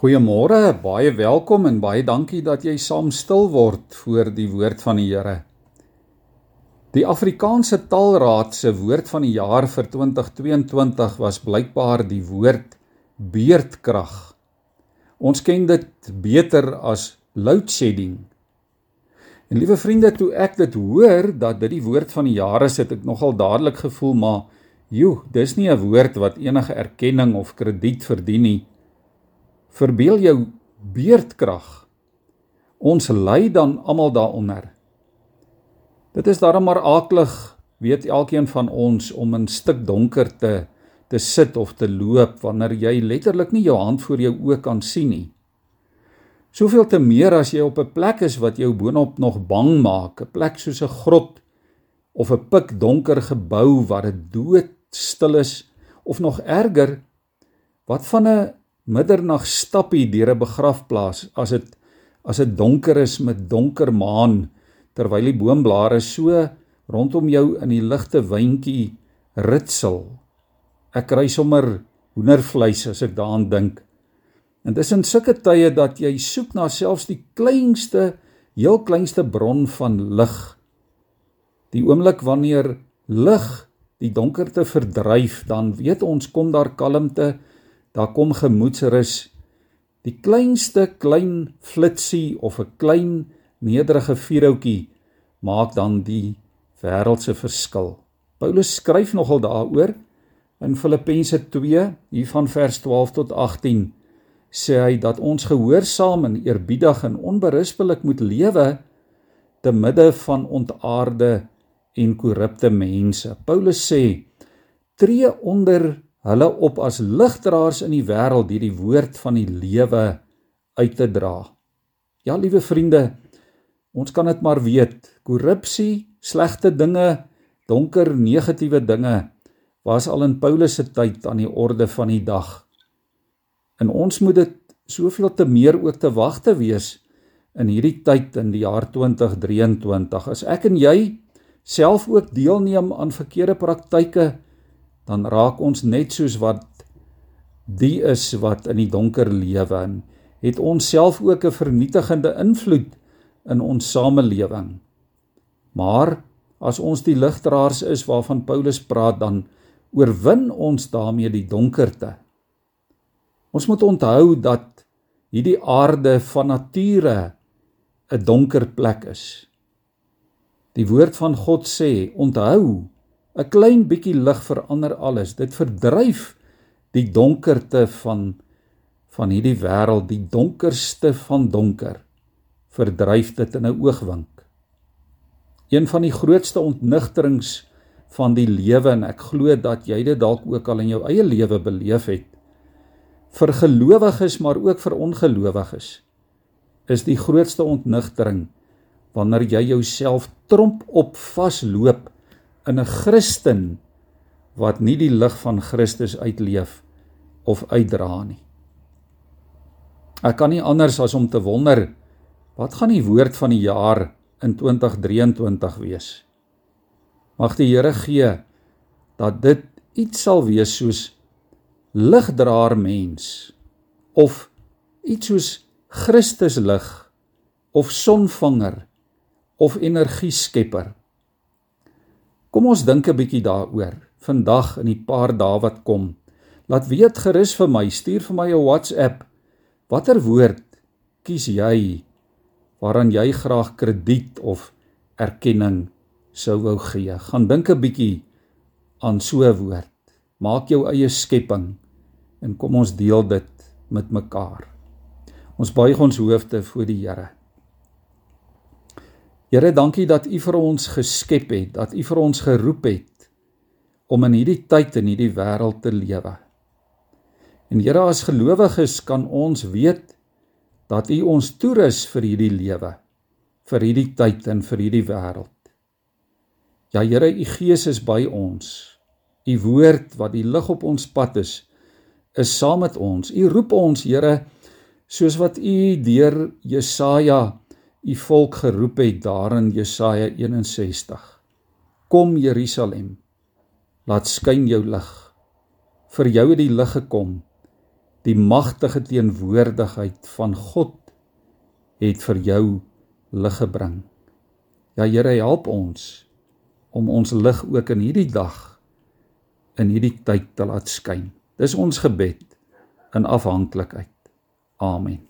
Goeiemôre, baie welkom en baie dankie dat jy saam stil word voor die woord van die Here. Die Afrikaanse Taalraad se woord van die jaar vir 2022 was blykbaar die woord beerdkrag. Ons ken dit beter as load shedding. En liewe vriende, toe ek dit hoor dat dit die woord van die jaar is, het ek nogal dadelik gevoel maar joe, dis nie 'n woord wat enige erkenning of krediet verdien nie. Verbeel jou beerdkrag. Ons ly dan almal daaronder. Dit is darem maar aaklig, weet elkeen van ons om in stik donker te te sit of te loop wanneer jy letterlik nie jou hand voor jou oë kan sien nie. Soveel te meer as jy op 'n plek is wat jou boonop nog bang maak, 'n plek soos 'n grot of 'n pikdonker gebou waar dit doodstil is of nog erger wat van 'n middernag stappie deur 'n begrafplaas as dit as dit donker is met donker maan terwyl die boomblare so rondom jou in die ligte wyntjie ritsel. Ek kry sommer hoendervleis as ek daaraan dink. En dis in sulke tye dat jy soek na selfs die kleinste, heel kleinste bron van lig. Die oomblik wanneer lig die donkerte verdryf, dan weet ons kom daar kalmte, daar kom gemoedsrus. Die kleinste klein flitsie of 'n klein nederige vuurhoutjie maak dan die wêreldse verskil. Paulus skryf nogal daaroor in Filippense 2 hier van vers 12 tot 18 sê hy dat ons gehoorsaam en eerbiedig en onberispelik moet lewe te midde van ontaarde en korrupte mense. Paulus sê: "Tree onder hulle op as ligdraers in die wêreld deur die woord van die lewe uit te dra." Ja, liewe vriende, ons kan dit maar weet. Korrupsie, slegte dinge, donker, negatiewe dinge was al in Paulus se tyd aan die orde van die dag. En ons moet dit soveel te meer ook te wagte wees in hierdie tyd in die jaar 2023. As ek en jy self ook deelneem aan verkeerde praktyke, dan raak ons net soos wat die is wat in die donker lewe en het ons self ook 'n vernietigende invloed in ons samelewing. Maar as ons die ligdraers is waarvan Paulus praat, dan oorwin ons daarmee die donkerte. Ons moet onthou dat hierdie aarde van nature 'n donker plek is. Die woord van God sê, onthou, 'n klein bietjie lig verander alles. Dit verdryf die donkerte van van hierdie wêreld, die donkerste van donker. Verdryf dit in 'n oogwink. Een van die grootste ontnigterings van die lewe en ek glo dat jy dit dalk ook al in jou eie lewe beleef het vir gelowiges maar ook vir ongelowiges is die grootste ontnigtering wanneer jy jouself tromp op vasloop in 'n Christen wat nie die lig van Christus uitleef of uitdra nie. Ek kan nie anders as om te wonder wat gaan die woord van die jaar in 2023 wees. Mag die Here gee dat dit iets sal wees soos ligdraer mens of iets soos Christus lig of sonvanger of energieskepper. Kom ons dink 'n bietjie daaroor vandag in die paar dae wat kom. Laat weet gerus vir my, stuur vir my 'n WhatsApp. Watter woord kies jy waaraan jy graag krediet of erkenning sou wou gee? Gaan dink 'n bietjie aan so 'n woord. Maak jou eie skepping en kom ons deel dit met mekaar. Ons buig ons hoofde voor die Here. Here, dankie dat U vir ons geskep het, dat U vir ons geroep het om in hierdie tyd en hierdie wêreld te lewe. En Here, as gelowiges kan ons weet dat U ons toerus vir hierdie lewe, vir hierdie tyd en vir hierdie wêreld. Ja Here, U Gees is by ons. U woord wat die lig op ons pad is, is saam met ons. U roep ons, Here, soos wat U deur Jesaja U volk geroep het daar in Jesaja 61. Kom Jerusalem, laat skyn jou lig. Vir jou het die lig gekom die magtige teenwoordigheid van God het vir jou lig gebring. Ja Here, help ons om ons lig ook in hierdie dag in hierdie tyd te laat skyn. Dis ons gebed in afhanklikheid. Amen.